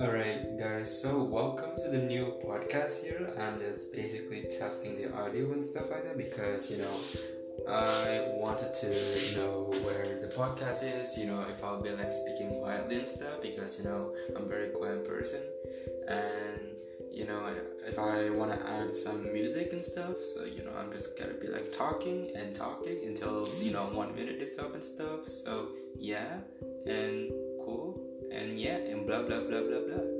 Alright, guys, so welcome to the new podcast here. I'm just basically testing the audio and stuff like that because, you know, I wanted to know where the podcast is, you know, if I'll be like speaking quietly and stuff because, you know, I'm a very quiet person. And, you know, if I want to add some music and stuff, so, you know, I'm just gonna be like talking and talking until, you know, one minute is up and stuff. So, yeah, and cool and yeah bla bla bla bla bla.